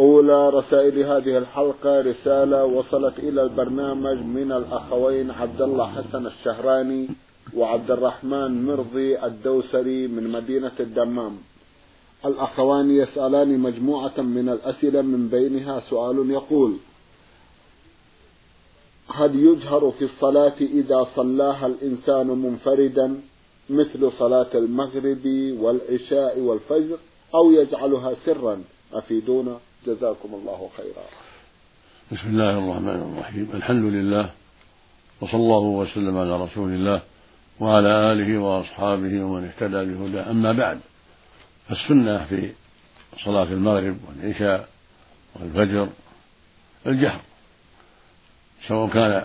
أولى رسائل هذه الحلقة رسالة وصلت إلى البرنامج من الأخوين عبد الله حسن الشهراني وعبد الرحمن مرضي الدوسري من مدينة الدمام. الأخوان يسألان مجموعة من الأسئلة من بينها سؤال يقول هل يجهر في الصلاة إذا صلاها الإنسان منفردا مثل صلاة المغرب والعشاء والفجر أو يجعلها سرا؟ أفيدونا؟ جزاكم الله خيرا. بسم الله الرحمن الرحيم. الحمد لله وصلى الله وسلم على رسول الله وعلى آله وأصحابه ومن اهتدى بهداه. أما بعد فالسنة في صلاة المغرب والعشاء والفجر الجهر سواء كان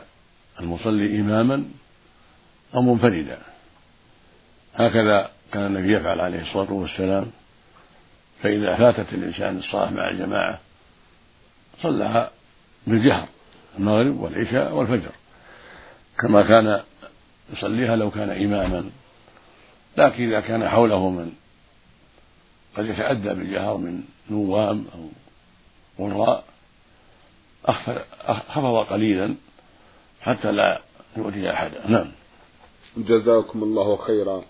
المصلي إماما أو منفردا. هكذا كان النبي يفعل عليه الصلاة والسلام فإذا فاتت الإنسان الصلاة مع الجماعة صلىها بالجهر المغرب والعشاء والفجر. كما كان يصليها لو كان إماما. لكن إذا كان حوله من قد يتأدى بالجهر من نوام أو غراء خفض قليلا حتى لا يؤذي أحدا. نعم. جزاكم الله خيرا.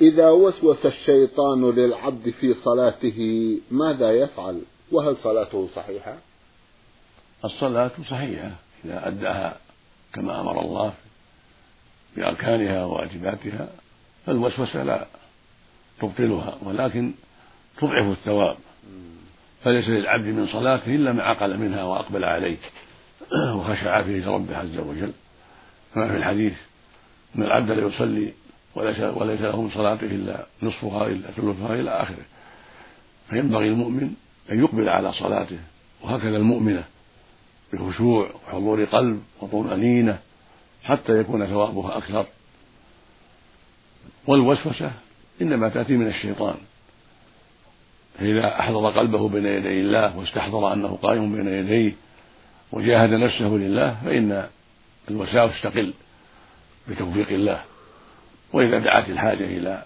إذا وسوس الشيطان للعبد في صلاته ماذا يفعل؟ وهل صلاته صحيحة؟ الصلاة صحيحة إذا أداها كما أمر الله بأركانها وواجباتها فالوسوسة لا تبطلها ولكن تضعف الثواب. فليس للعبد من صلاته إلا ما عقل منها وأقبل عليه وخشع فيه ربه عز وجل. كما في الحديث أن العبد لا يصلي وليس وليس له من صلاته إلا نصفها إلا ثلثها إلى آخره. فينبغي المؤمن أن يقبل على صلاته وهكذا المؤمنة بخشوع وحضور قلب وطمأنينة حتى يكون ثوابها أكثر. والوسوسة إنما تأتي من الشيطان. فإذا أحضر قلبه بين يدي الله واستحضر أنه قائم بين يديه وجاهد نفسه لله فإن الوساوس تقل بتوفيق الله. وإذا دعت الحاجة إلى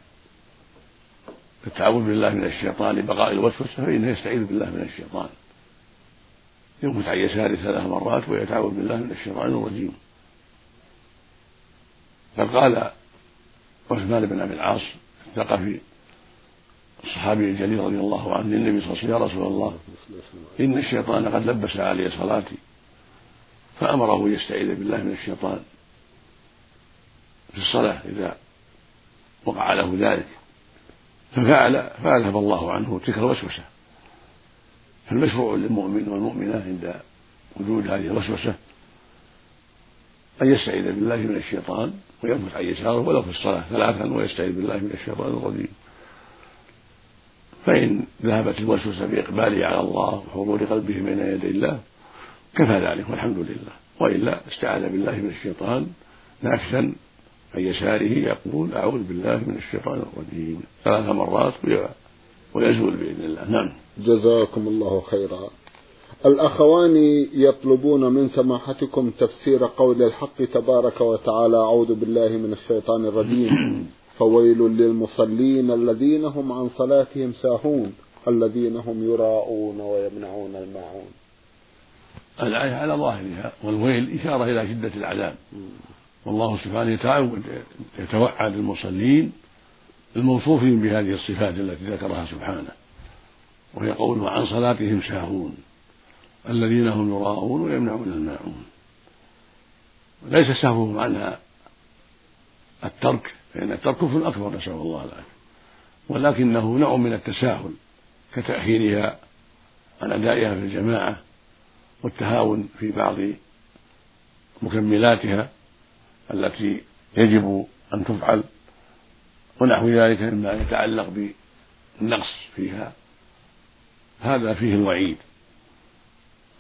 التعوذ بالله من الشيطان لبقاء الوسوسة فإنه يستعيذ بالله من الشيطان. ينفث عن يساره ثلاث مرات ويتعوذ بالله من الشيطان الرجيم. بل قال عثمان بن أبي العاص الثقفي الصحابي الجليل رضي الله عنه للنبي صلى الله عليه وسلم يا رسول الله إن الشيطان قد لبس علي صلاتي فأمره يستعيذ بالله من الشيطان. في الصلاة إذا وقع له ذلك. ففعل فأذهب الله عنه تلك الوسوسة. فالمشروع للمؤمن والمؤمنة عند وجود هذه الوسوسة أن يستعيذ بالله من الشيطان وينفث عن يساره ولو في الصلاة ثلاثا ويستعيذ بالله من الشيطان الرجيم. فإن ذهبت الوسوسة بإقباله على الله وحضور قلبه بين يدي الله كفى ذلك والحمد لله. وإلا استعاذ بالله من الشيطان نافثا عن يساره يقول أعوذ بالله من الشيطان الرجيم. ثلاث مرات ويزول بإذن الله. نعم. جزاكم الله خيرا. الأخوان يطلبون من سماحتكم تفسير قول الحق تبارك وتعالى أعوذ بالله من الشيطان الرجيم. فويل للمصلين الذين هم عن صلاتهم ساهون الذين هم يراءون ويمنعون الماعون. الآية على ظاهرها والويل إشارة إلى شدة العذاب. والله سبحانه يتوعد المصلين الموصوفين بهذه الصفات التي ذكرها سبحانه وهي قوله عن صلاتهم ساهون الذين هم يراءون ويمنعون الماعون. ليس سهوهم عنها الترك فإن الترك كفر أكبر نسأل الله العافية. ولكنه نوع من التساهل كتأخيرها عن أدائها في الجماعة والتهاون في بعض مكملاتها. التي يجب أن تفعل ونحو ذلك مما يتعلق بالنقص فيها. هذا فيه الوعيد.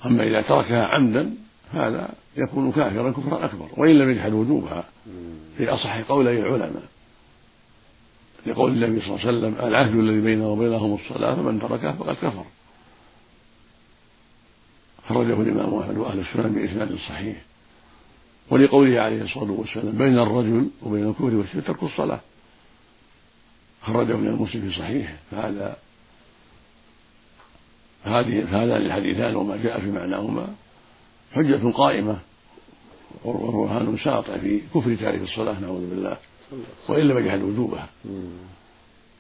أما إذا تركها عمدا هذا يكون كافرا كفرا أكبر. وإن لم يجحد وجوبها في أصح قولي العلماء لقول النبي صلى الله عليه وسلم العهد الذي بينه وبينهم الصلاة فمن تركها فقد كفر. خرجه الإمام أحمد وأهل السنن بإسناد صحيح. ولقوله عليه الصلاة والسلام بين الرجل وبين الكفر والشرك ترك الصلاة. خرجه من المسلم في صحيحه. فهذا هذه فهذان الحديثان وما جاء في معناهما حجة قائمة وبرهان ساطع في كفر تارك الصلاة نعوذ بالله. وإن لم يجحد وجوبها.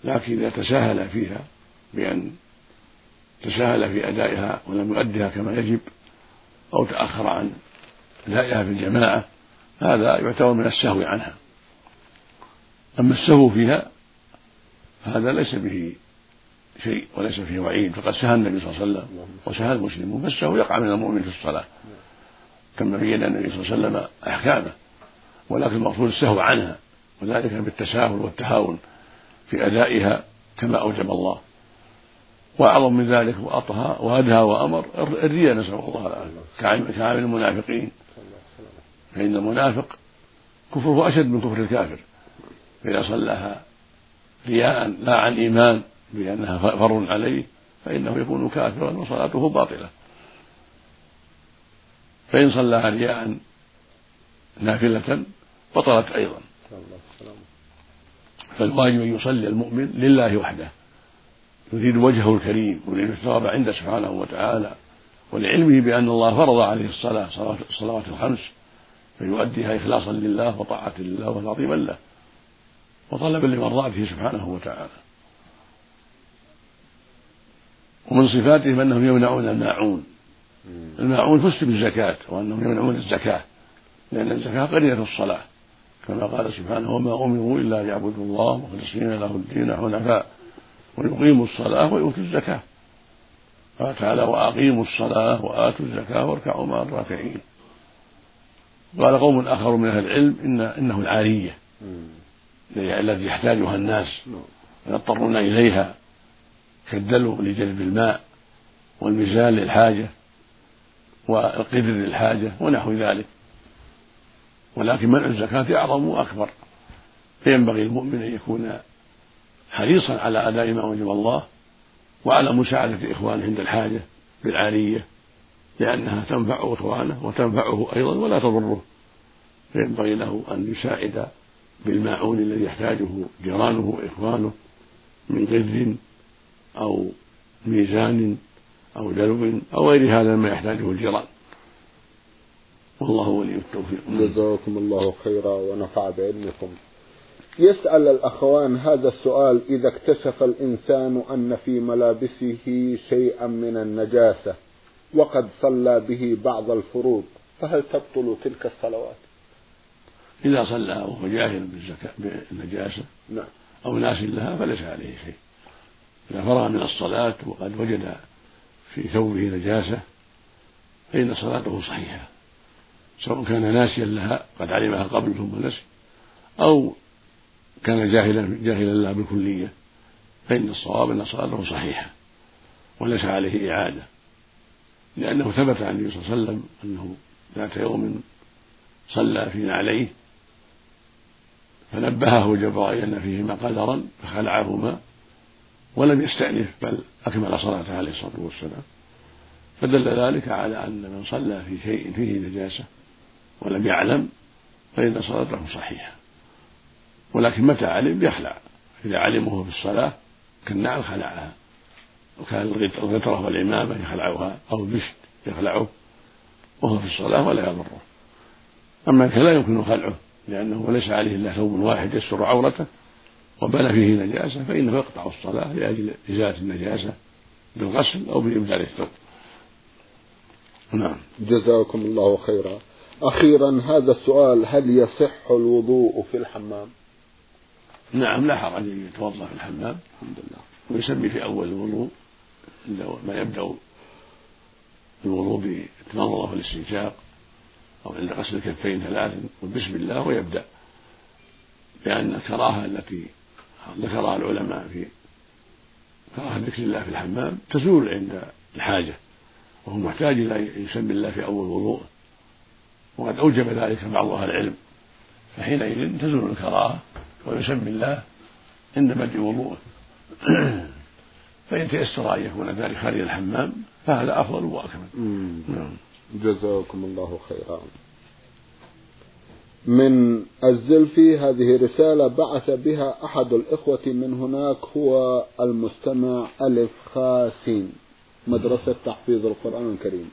لكن إذا تساهل فيها بأن تساهل في أدائها ولم يؤدها كما يجب أو تأخر عن أدائها في الجماعة هذا يعتبر من السهو عنها. أما السهو فيها فهذا ليس به شيء وليس فيه وعيد فقد سهى النبي صلى الله عليه وسلم وسهى المسلمون فالسهو يقع من المؤمن في الصلاة. كما بين النبي صلى الله عليه وسلم أحكامه ولكن المقصود السهو عنها وذلك بالتساهل والتهاون في أدائها كما أوجب الله. وأعظم من ذلك وأطهى وأدهى وأمر الرياء نسأل الله العافية. كعامل المنافقين. فإن المنافق كفره أشد من كفر الكافر. فإذا صلاها رياء لا عن إيمان بأنها فر عليه فإنه يكون كافرا وصلاته باطلة. فإن صلاها رياء نافلة بطلت أيضا. فالواجب أن يصلي المؤمن لله وحده. يريد وجهه الكريم ويريد الثواب عنده سبحانه وتعالى ولعلمه بأن الله فرض عليه الصلاة الصلوات الخمس. فيؤديها إخلاصا لله وطاعة لله وتعظيما له. وطلبا لمرضاته سبحانه وتعالى. ومن صفاتهم أنهم يمنعون الماعون. الماعون فسر بالزكاة وأنهم يمنعون الزكاة. لأن الزكاة قرينة الصلاة. كما قال سبحانه وما أمروا إلا ليعبدوا الله مخلصين له الدين حنفاء ويقيموا الصلاة ويؤتوا الزكاة. قال تعالى وأقيموا الصلاة وآتوا الزكاة واركعوا مع الراكعين. قال قوم آخر من أهل العلم إن إنه العارية. التي يحتاجها الناس ويضطرون إليها كالدلو لجلب الماء والميزان للحاجة والقدر للحاجة ونحو ذلك. ولكن منع الزكاة أعظم وأكبر. فينبغي المؤمن أن يكون حريصا على أداء ما أوجب الله وعلى مساعدة إخوانه عند الحاجة بالعارية. لأنها تنفع إخوانه وتنفعه أيضا ولا تضره. فينبغي له أن يساعد بالماعون الذي يحتاجه جيرانه وإخوانه من قدر أو ميزان أو دلو أو غير هذا مما يحتاجه الجيران. والله ولي التوفيق. جزاكم الله خيرا ونفع بعلمكم. يسأل الأخوان هذا السؤال إذا اكتشف الإنسان أن في ملابسه شيئا من النجاسة. وقد صلى به بعض الفروض فهل تبطل تلك الصلوات؟ إذا صلى وهو جاهل بالنجاسة نعم. أو ناس لها فليس عليه شيء. إذا فرغ من الصلاة وقد وجد في ثوبه نجاسة فإن صلاته صحيحة. سواء كان ناسيا لها قد علمها قبل ثم نسي أو كان جاهلا جاهلا لها بالكلية فإن الصواب أن صلاته صحيحة وليس عليه إعادة. لأنه ثبت عن النبي صلى الله عليه وسلم أنه ذات يوم صلى في نعليه فنبهه جبرائيل أن فيهما قدرا فخلعهما ولم يستأنف بل أكمل صلاته عليه الصلاة والسلام. فدل ذلك على أن من صلى في شيء فيه نجاسة ولم يعلم فإن صلاته صحيحة. ولكن متى علم؟ يخلع. إذا علمه في الصلاة كالنعل خلعها. وكان الغترة والعمامة يخلعها أو البشت يخلعه وهو في الصلاة ولا يضره. أما لا يمكن خلعه لأنه ليس عليه إلا ثوب واحد يستر عورته وبنى فيه نجاسة فإنه يقطع الصلاة لأجل إزالة النجاسة بالغسل أو بإبدال الثوب. نعم. جزاكم الله خيرا. أخيرا هذا السؤال هل يصح الوضوء في الحمام؟ نعم لا حرج أن يتوضأ في الحمام الحمد لله. ويسمي في أول الوضوء ما يبدأ الوضوء بالتمضمضة والاستنشاق أو عند غسل الكفين ثلاثا بسم الله ويبدأ. لأن الكراهة التي ذكرها العلماء في كراهة ذكر الله في الحمام تزول عند الحاجة وهو محتاج إلى يسمي الله في أول وضوء وقد أوجب ذلك بعض أهل العلم. فحينئذ تزول الكراهة ويسمي الله عند بدء وضوءه. فإن تيسر أن يكون ذلك خارج الحمام فهذا أفضل وأكمل. نعم. جزاكم الله خيرا. من الزلفي هذه رسالة بعث بها أحد الإخوة من هناك هو المستمع ألف خاسين مدرسة تحفيظ القرآن الكريم.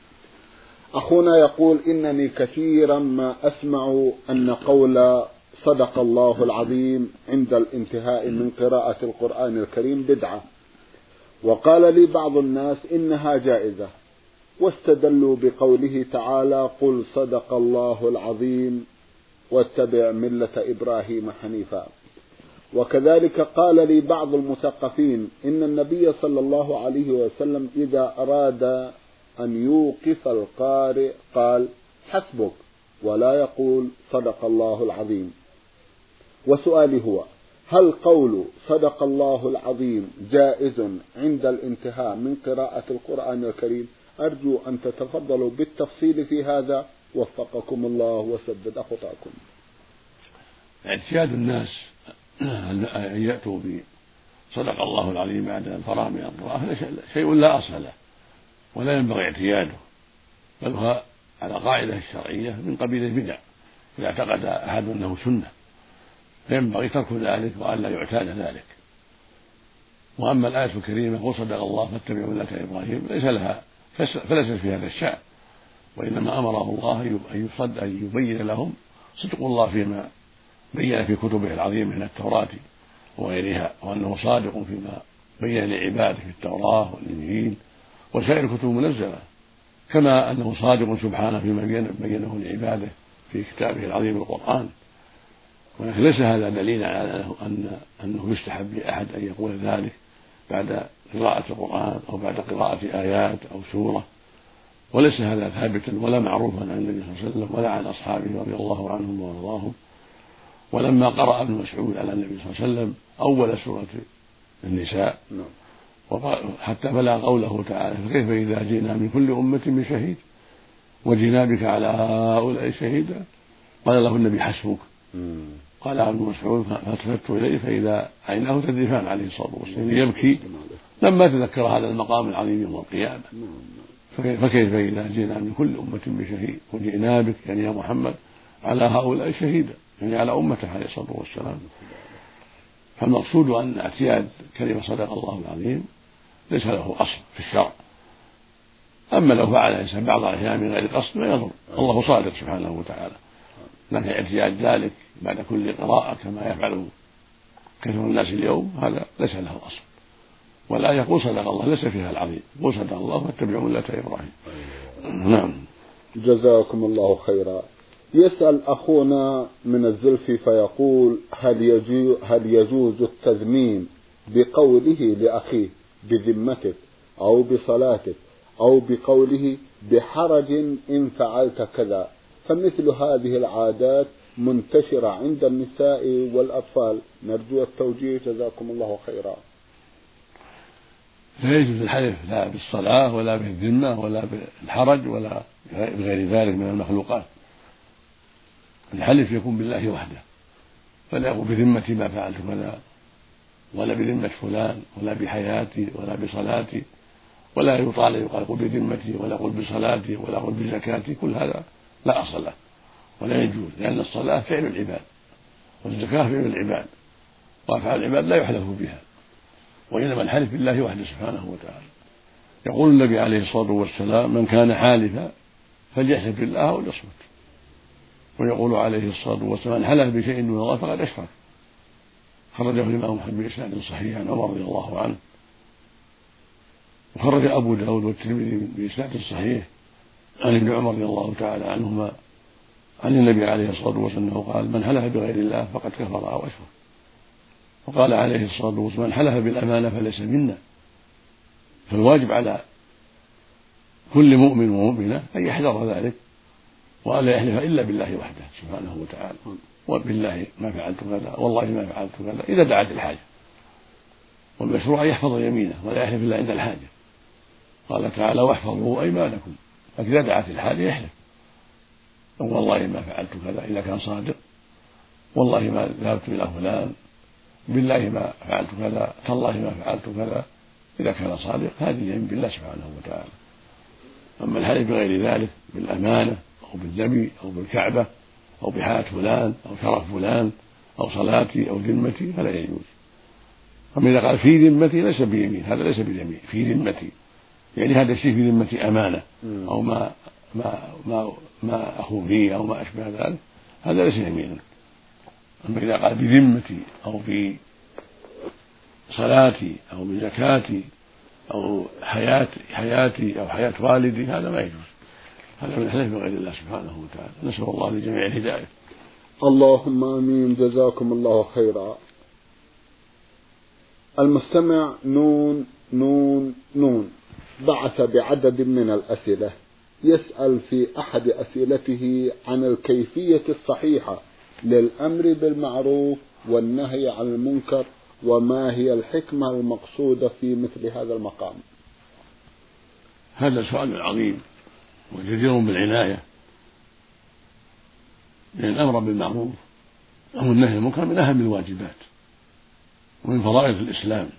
أخونا يقول إنني كثيرا ما أسمع أن قول صدق الله العظيم عند الانتهاء من قراءة القرآن الكريم بدعة. وقال لي بعض الناس إنها جائزة. واستدلوا بقوله تعالى قل صدق الله العظيم واتبع ملة إبراهيم حنيفا. وكذلك قال لي بعض المثقفين إن النبي صلى الله عليه وسلم إذا أراد أن يوقف القارئ قال حسبك ولا يقول صدق الله العظيم. وسؤالي هو هل قول صدق الله العظيم جائز عند الانتهاء من قراءة القرآن الكريم؟ أرجو أن تتفضلوا بالتفصيل في هذا. وفقكم الله وسدد خطاكم اعتياد الناس أن يأتوا بصدق الله العظيم بعد الفراغ من القراءة. شيء لا أصل له ولا ينبغي اعتياده. بل هو على قاعدة الشرعية من قبيل البدع. إذا اعتقد أحد أنه سنة فينبغي ترك ذلك وألا يعتاد ذلك. وأما الآية الكريمة وصدق الله فاتبعوا ملة إبراهيم ليس لها فليست في هذا الشأن. وإنما أمره الله أن يصد أن يبين لهم صدق الله فيما بين في كتبه العظيمة من التوراة وغيرها وأنه صادق فيما بين لعباده في التوراة والإنجيل. وسائر الكتب المنزلة كما أنه صادق سبحانه فيما بينه لعباده في كتابه العظيم القرآن. ولكن ليس هذا دليلا على أن أنه يستحب لأحد أن يقول ذلك بعد قراءة القرآن أو بعد قراءة آيات أو سورة. وليس هذا ثابتا ولا معروفا عن النبي صلى الله عليه وسلم ولا عن أصحابه رضي الله عنهم وأرضاهم. ولما قرأ ابن مسعود على النبي صلى الله عليه وسلم أول سورة النساء حتى بلغ قوله تعالى فكيف إذا جئنا من كل أمة بشهيد؟ وجئنا بك على هؤلاء شهيدا؟ قال له النبي حسبك. قال ابن مسعود فالتفت إليه فإذا عيناه تذرفان عليه الصلاه والسلام يبكي لما تذكر هذا المقام العظيم يوم القيامة. فكيف إذا جئنا من كل أمة بشهيد؟ وجئنا بك يعني يا محمد على هؤلاء شهيدا يعني على أمته عليه الصلاة والسلام. فالمقصود أن اعتياد كلمة صدق الله العظيم ليس له أصل في الشرع. أما لو فعل الإنسان بعض الأحيان من غير قصد ما يضر. الله صادق سبحانه وتعالى. لكن اعتياد ذلك بعد كل قراءة كما يفعل كثير الناس اليوم هذا ليس له أصل. ولا يقول صدق الله ليس فيها العظيم. يقول صدق الله فاتبعوا ملة إبراهيم. نعم. جزاكم الله خيرا. يسأل أخونا من الزلفي فيقول هل هل يجوز التذميم بقوله لأخيه بذمتك أو بصلاتك أو بقوله بحرج إن فعلت كذا؟ فمثل هذه العادات منتشرة عند النساء والأطفال. نرجو التوجيه. جزاكم الله خيرا. لا يجوز الحلف لا بالصلاة ولا بالذمة ولا بالحرج ولا بغير ذلك من المخلوقات. الحلف يكون بالله وحده فلا يقول بذمتي ما فعلت كذا ولا بذمة فلان ولا بحياتي ولا بصلاتي ولا يطال يقال قل بذمتي ولا قل بصلاتي ولا قل بزكاتي. كل هذا لا أصل له ولا يجوز لأن الصلاة فعل العباد والزكاة فعل العباد وأفعال العباد لا يحلف بها وإنما الحلف بالله وحده سبحانه وتعالى. يقول النبي عليه الصلاة والسلام من كان حالفا فليحلف بالله أو ليصمت. ويقول عليه الصلاة والسلام من حلف بشيء من الله فقد أشرك. خرجه الإمام محمد بإسناد صحيح عن عمر رضي الله عنه. وخرج أبو داود والترمذي بإسناد صحيح. عن ابن عمر رضي الله تعالى عنهما عن النبي عليه الصلاة والسلام أنه قال من حلف بغير الله فقد كفر أو أشرك وقال عليه الصلاة والسلام من حلف بالأمانة فليس منا. فالواجب على كل مؤمن ومؤمنة أن يحذر ذلك وألا يحلف إلا بالله وحده سبحانه وتعالى. وبالله ما فعلت كذا والله ما فعلت كذا إذا دعت الحاجة. والمشروع أن يحفظ يمينه ولا يحلف إلا عند الحاجة. قال تعالى واحفظوا أيمانكم. فإذا دعت الحاجة يحلف والله ما فعلت كذا إذا كان صادق. والله ما ذهبت إلى فلان. بالله ما فعلت كذا. تالله ما فعلت كذا. إذا كان صادق هذه يمين بالله سبحانه وتعالى. أما الحلف بغير ذلك بالأمانة أو بالنبي أو بالكعبة أو بحياة فلان أو شرف فلان أو صلاتي أو ذمتي فلا يجوز. أما إذا قال في ذمتي ليس بيمين هذا ليس بيمين في ذمتي. يعني هذا الشيء في ذمتي أمانة أو ما ما ما ما أخو فيه أو ما أشبه ذلك هذا ليس يمينا. أما إذا قال بذمتي أو في صلاتي أو بزكاتي أو حياتي حياتي أو حياة والدي هذا ما يجوز. هذا من الحلف بغير الله سبحانه وتعالى. نسأل الله لجميع الهداية. اللهم آمين. جزاكم الله خيرا. المستمع نون نون نون. بعث بعدد من الأسئلة. يسأل في أحد أسئلته عن الكيفية الصحيحة للأمر بالمعروف والنهي عن المنكر وما هي الحكمة المقصودة في مثل هذا المقام. هذا سؤال عظيم وجدير بالعناية. لأن الأمر بالمعروف أو النهي عن المنكر من أهم الواجبات ومن فرائض الإسلام.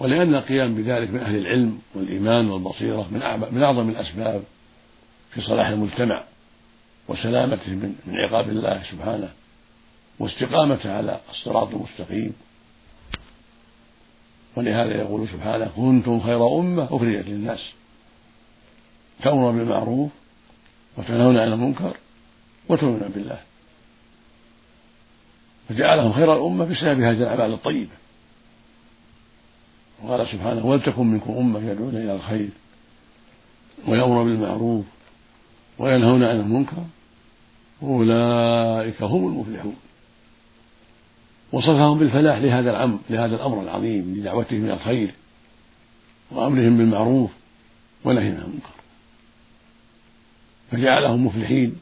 ولأن القيام بذلك من أهل العلم والإيمان والبصيرة من من أعظم الأسباب في صلاح المجتمع وسلامته من عقاب الله سبحانه واستقامته على الصراط المستقيم. ولهذا يقول سبحانه كنتم خير أمة أخرجت للناس تأمر بالمعروف وتنهون عن المنكر وتؤمنون بالله فجعلهم خير الأمة بسبب هذه الأعمال الطيبة وقال سبحانه ولتكن منكم أمة يدعون إلى الخير ويأمر بالمعروف وينهون عن المنكر أولئك هم المفلحون. وصفهم بالفلاح لهذا الأمر لهذا الأمر العظيم لدعوتهم إلى الخير وأمرهم بالمعروف ونهيهم عن المنكر. فجعلهم مفلحين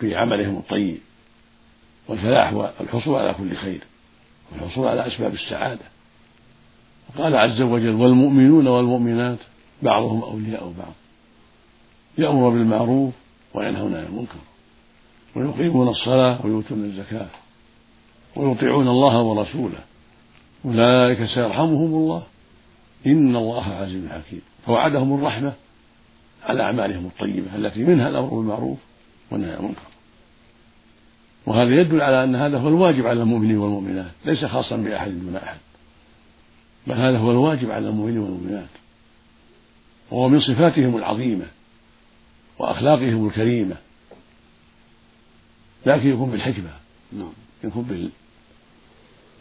في عملهم الطيب والفلاح هو الحصول على كل خير والحصول على أسباب السعادة. وقال عز وجل والمؤمنون والمؤمنات بعضهم أولياء بعض. يأمر بالمعروف وينهون عن المنكر. ويقيمون الصلاة ويؤتون الزكاة. ويطيعون الله ورسوله. أولئك سيرحمهم الله. إن الله عزيز حكيم. فوعدهم الرحمة على أعمالهم الطيبة التي منها الأمر بالمعروف والنهي عن المنكر. وهذا يدل على أن هذا هو الواجب على المؤمنين والمؤمنات. ليس خاصا بأحد دون أحد. بل هذا هو الواجب على المؤمنين والمؤمنات. وهو من صفاتهم العظيمة وأخلاقهم الكريمة. لكن يكون بالحكمة. نعم. يكون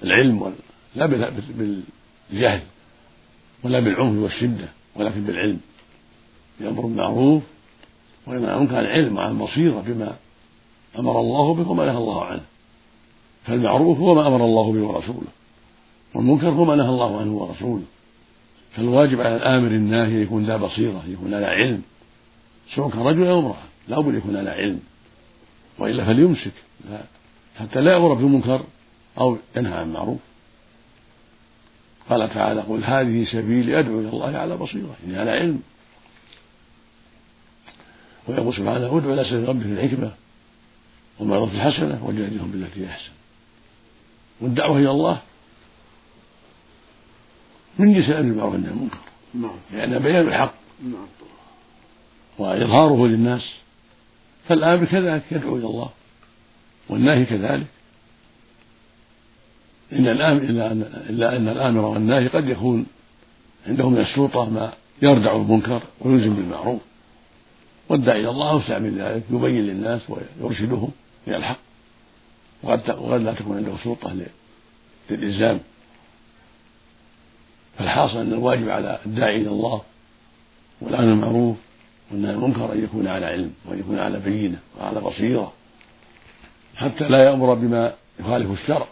بالعلم لا بالجهل ولا بالعنف والشدة ولكن بالعلم. يأمر بالمعروف وينهى عن المنكر عن العلم وعن البصيرة بما أمر الله به وما نهى الله عنه. فالمعروف هو ما أمر الله به ورسوله. والمنكر هو ما نهى الله عنه ورسوله. فالواجب على الآمر الناهي يكون ذا بصيرة يكون على علم. سواء كان رجل أو امرأة لا بد يكون على علم. وإلا فليمسك. لا. حتى لا يأمر بالمنكر أو ينهى عن المعروف قال تعالى قل هذه سبيلي أدعو إلى الله على بصيرة يعني على علم. ويقول سبحانه ادع إلى سبيل ربك بالحكمه والموعظة الحسنة وجادلهم بالتي أحسن. والدعوة إلى الله من جنس الأمر بالمعروف والنهي عن المنكر نعم. لأنها بيان الحق نعم. وإظهاره للناس. فالآمر كذلك يدعو إلى الله. والناهي كذلك. إن الآمر إلا أن إلا أن الآمر والناهي قد يكون عنده من السلطة ما يردع المنكر ويلزم بالمعروف. والداعي إلى الله أوسع من ذلك. يبين للناس ويرشدهم إلى الحق. وقد وقد لا تكون عنده سلطة للإلزام. فالحاصل أن الواجب على الداعي إلى الله والأمر المعروف والنهي عن المنكر أن يكون على علم وأن يكون على بينة وعلى بصيرة حتى لا يأمر بما يخالف الشرع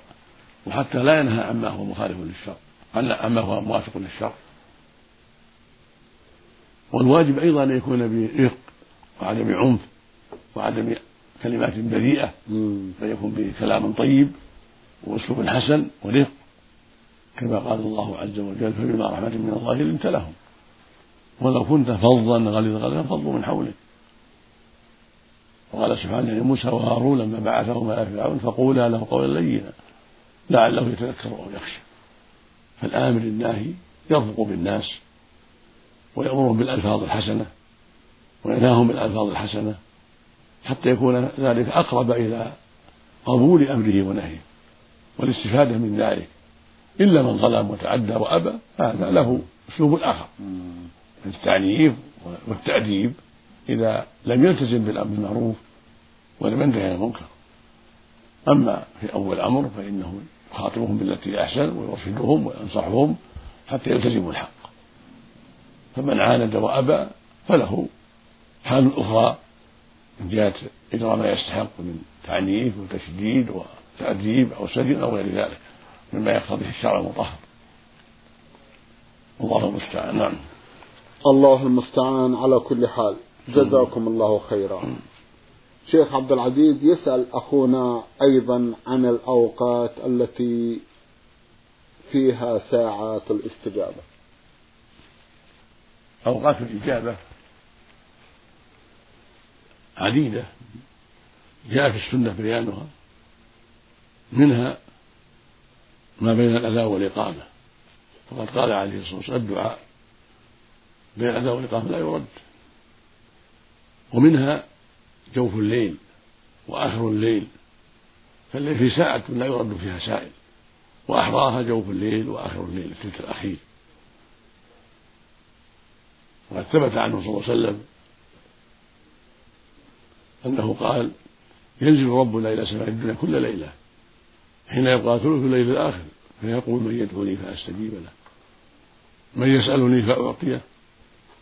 وحتى لا ينهى عما هو مخالف للشرع عما هو موافق للشرع. والواجب أيضا أن يكون برفق وعدم عنف وعدم كلمات بريئة بل يكون بكلام طيب وأسلوب حسن ورفق كما قال الله عز وجل فبما رحمة من الله لنت لهم. ولو كنت فظا غليظ القلب فضوا من حولك. وقال سبحانه لموسى وهارون لما بعثهما إلى فرعون فقولا له قولا لينا لعله يتذكر أو يخشى. فالامر الناهي يرفق بالناس ويأمرهم بالألفاظ الحسنة وينهاهم بالألفاظ الحسنة حتى يكون ذلك أقرب إلى قبول أمره ونهيه والاستفادة من ذلك. إلا من ظلم وتعدى وأبى هذا له أسلوب آخر. التعنيف والتأديب إذا لم يلتزم بالأمر بالمعروف ولم ينتهي عن المنكر. أما في أول الأمر فإنه يخاطبهم بالتي أحسن ويرشدهم وينصحهم حتى يلتزموا الحق. فمن عاند وأبى فله. حال أخرى من جهة إجراء ما يستحق من تعنيف وتشديد وتأديب أو سجن أو غير ذلك. مما يقتضيه الشرع المطهر. الله المستعان. نعم. الله المستعان على كل حال. جزاكم الله خيرا. شيخ عبد العزيز يسأل أخونا أيضا عن الأوقات التي فيها ساعات الاستجابة. أوقات الإجابة عديدة. جاء في السنة بيانها. منها ما بين الأذان والإقامة. فقد قال عليه الصلاة والسلام الدعاء بين الأذان والإقامة لا يرد. ومنها جوف الليل وآخر الليل. فالليل في ساعة لا يرد فيها سائل. وأحراها جوف الليل وآخر الليل الثلث الأخير. وقد ثبت عنه صلى الله عليه وسلم أنه قال ينزل ربنا إلى سماء الدنيا كل ليلة. حين يبقى ثلث الليل الآخر فيقول من يدعوني فأستجيب له. من يسألني فأعطيه.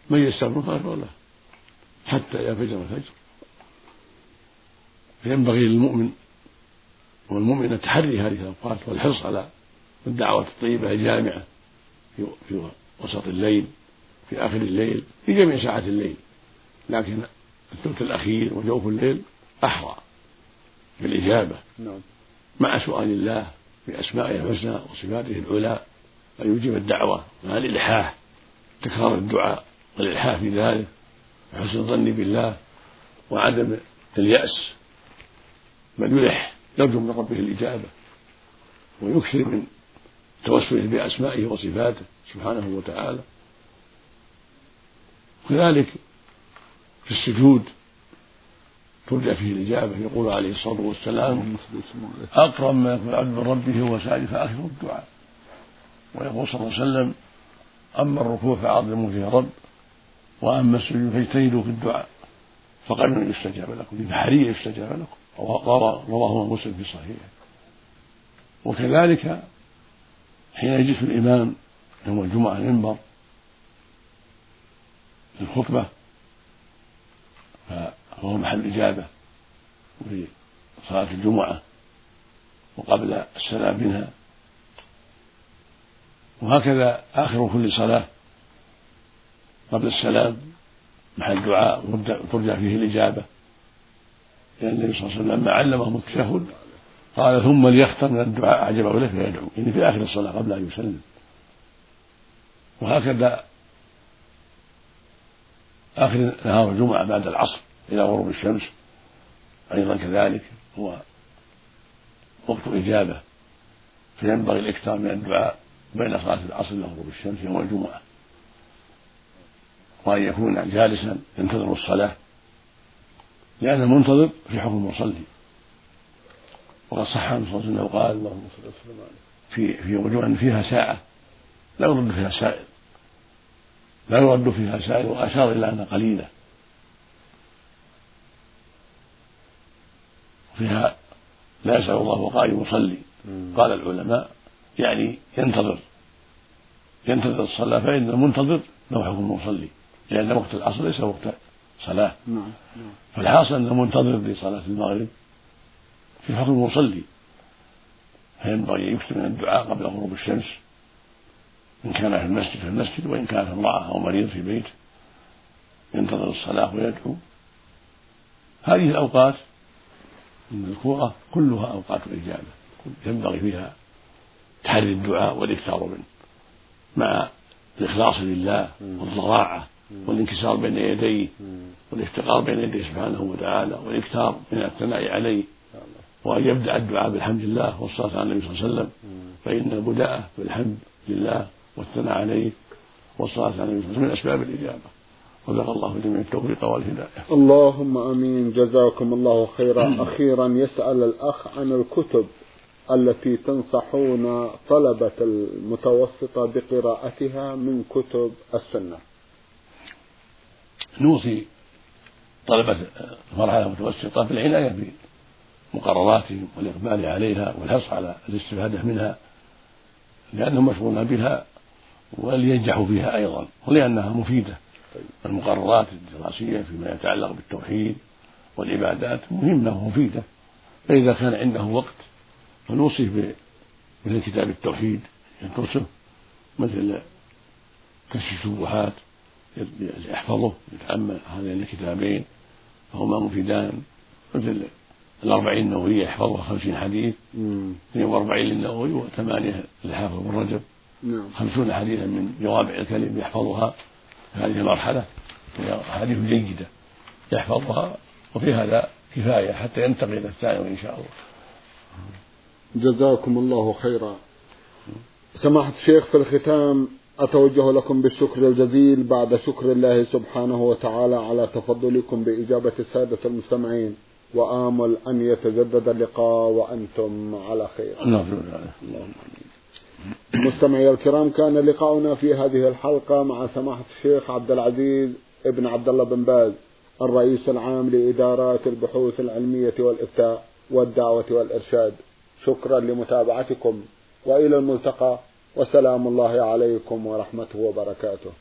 من يستغفر فأغفر له. حتى ينفجر الفجر. فينبغي للمؤمن والمؤمن التحري هذه الأوقات والحرص على الدعوة الطيبة الجامعة في وسط الليل في آخر الليل في جميع ساعات الليل. لكن الثلث الأخير وجوف الليل أحرى بالإجابة. نعم. مع سؤال الله بأسمائه الحسنى وصفاته العلى أن يجيب الدعوة مع الإلحاح تكرار الدعاء والإلحاح في ذلك وحسن الظن بالله وعدم اليأس. بل يلح يرجو من ربه الإجابة ويكثر من توسله بأسمائه وصفاته سبحانه وتعالى. كذلك في السجود ترجى فيه الإجابة يقول عليه الصلاة والسلام أقرب ما يكون العبد من ربه هو ساجد فآخر الدعاء. ويقول صلى الله عليه وسلم أما الركوع فعظموا فيه رب وأما السجود فاجتهدوا في الدعاء. فقد يستجاب لكم بحري يستجاب لكم. رواه مسلم في صحيحه. وكذلك حين يجلس الإمام يوم الجمعة المنبر الخطبة فهو محل إجابة في صلاة الجمعة وقبل السلام منها. وهكذا آخر كل صلاة قبل السلام محل دعاء ترجع فيه الإجابة. لأن النبي صلى الله عليه وسلم لما علمهم التشهد قال ثم ليختم من الدعاء أعجبه له فيدعو. يعني في آخر الصلاة قبل أن يسلم. وهكذا آخر نهار الجمعة بعد العصر. إلى غروب الشمس. أيضا كذلك هو وقت إجابة فينبغي الإكثار من الدعاء بين صلاة العصر إلى غروب الشمس يوم الجمعة. وأن يكون جالسا ينتظر الصلاة لأن المنتظر في حكم المصلي. وقد صح عنه صلى الله عليه وسلم قال اللهم صل وسلم في في وجوه فيها ساعة. لا يرد فيها سائل. لا يرد فيها سائل وأشار إلى أنها قليلة. فيها لا يسأل الله وقائم يصلي. قال العلماء يعني ينتظر. ينتظر الصلاة فإن المنتظر له حكم المصلي. لأن وقت العصر ليس وقت صلاة. نعم. نعم. فالحاصل أن المنتظر لصلاة المغرب في حكم المصلي. فينبغي أن يكثر من الدعاء قبل غروب الشمس. إن كان في المسجد في المسجد وإن كانت امرأة أو مريض في بيته ينتظر الصلاة ويدعو. هذه الأوقات المذكورة كلها أوقات الإجابة ينبغي فيها تحري الدعاء والإكثار منه. مع الإخلاص لله والضراعة والانكسار بين يديه والافتقار بين يديه سبحانه وتعالى والإكثار من الثناء عليه. وأن يبدأ الدعاء بالحمد لله والصلاة على النبي صلى الله عليه وسلم. فإن البداء بالحمد لله والثناء عليه والصلاة على النبي صلى الله عليه وسلم من أسباب الإجابة. وفق الله جميع التوفيق والهداية. اللهم آمين. جزاكم الله خيرا. أخيرا يسأل الأخ عن الكتب التي تنصحون طلبة المتوسطة بقراءتها من كتب السنة. نوصي طلبة المرحلة المتوسطة بالعناية بمقرراتهم والإقبال عليها والحرص على الاستفادة منها لأنهم مشغولون بها ولينجحوا فيها أيضا ولأنها مفيدة. المقررات الدراسية فيما يتعلق بالتوحيد والعبادات مهمة ومفيدة. فإذا كان عنده وقت فنوصيه مثل كتاب التوحيد يدرسه مثل كشف الشبهات يحفظه يتأمل هذين الكتابين فهما مفيدان. مثل الأربعين النووية يحفظها خمسين حديث اثنين وأربعين للنووي وثمانية للحافظ بن رجب. نعم. خمسون حديثا من جوامع الكلم يحفظها. هذه المرحلة هي أحاديث جيدة يحفظها وفي هذا كفاية حتى ينتقل إلى الثانوي إن شاء الله. جزاكم الله خيرا. سماحة الشيخ في الختام أتوجه لكم بالشكر الجزيل بعد شكر الله سبحانه وتعالى على تفضلكم بإجابة السادة المستمعين. وآمل أن يتجدد اللقاء وأنتم على خير. اللهم مستمعي الكرام كان لقاؤنا في هذه الحلقة مع سماحة الشيخ عبد العزيز ابن عبد الله بن باز الرئيس العام لإدارات البحوث العلمية والإفتاء والدعوة والإرشاد. شكرا لمتابعتكم وإلى الملتقى وسلام الله عليكم ورحمته وبركاته.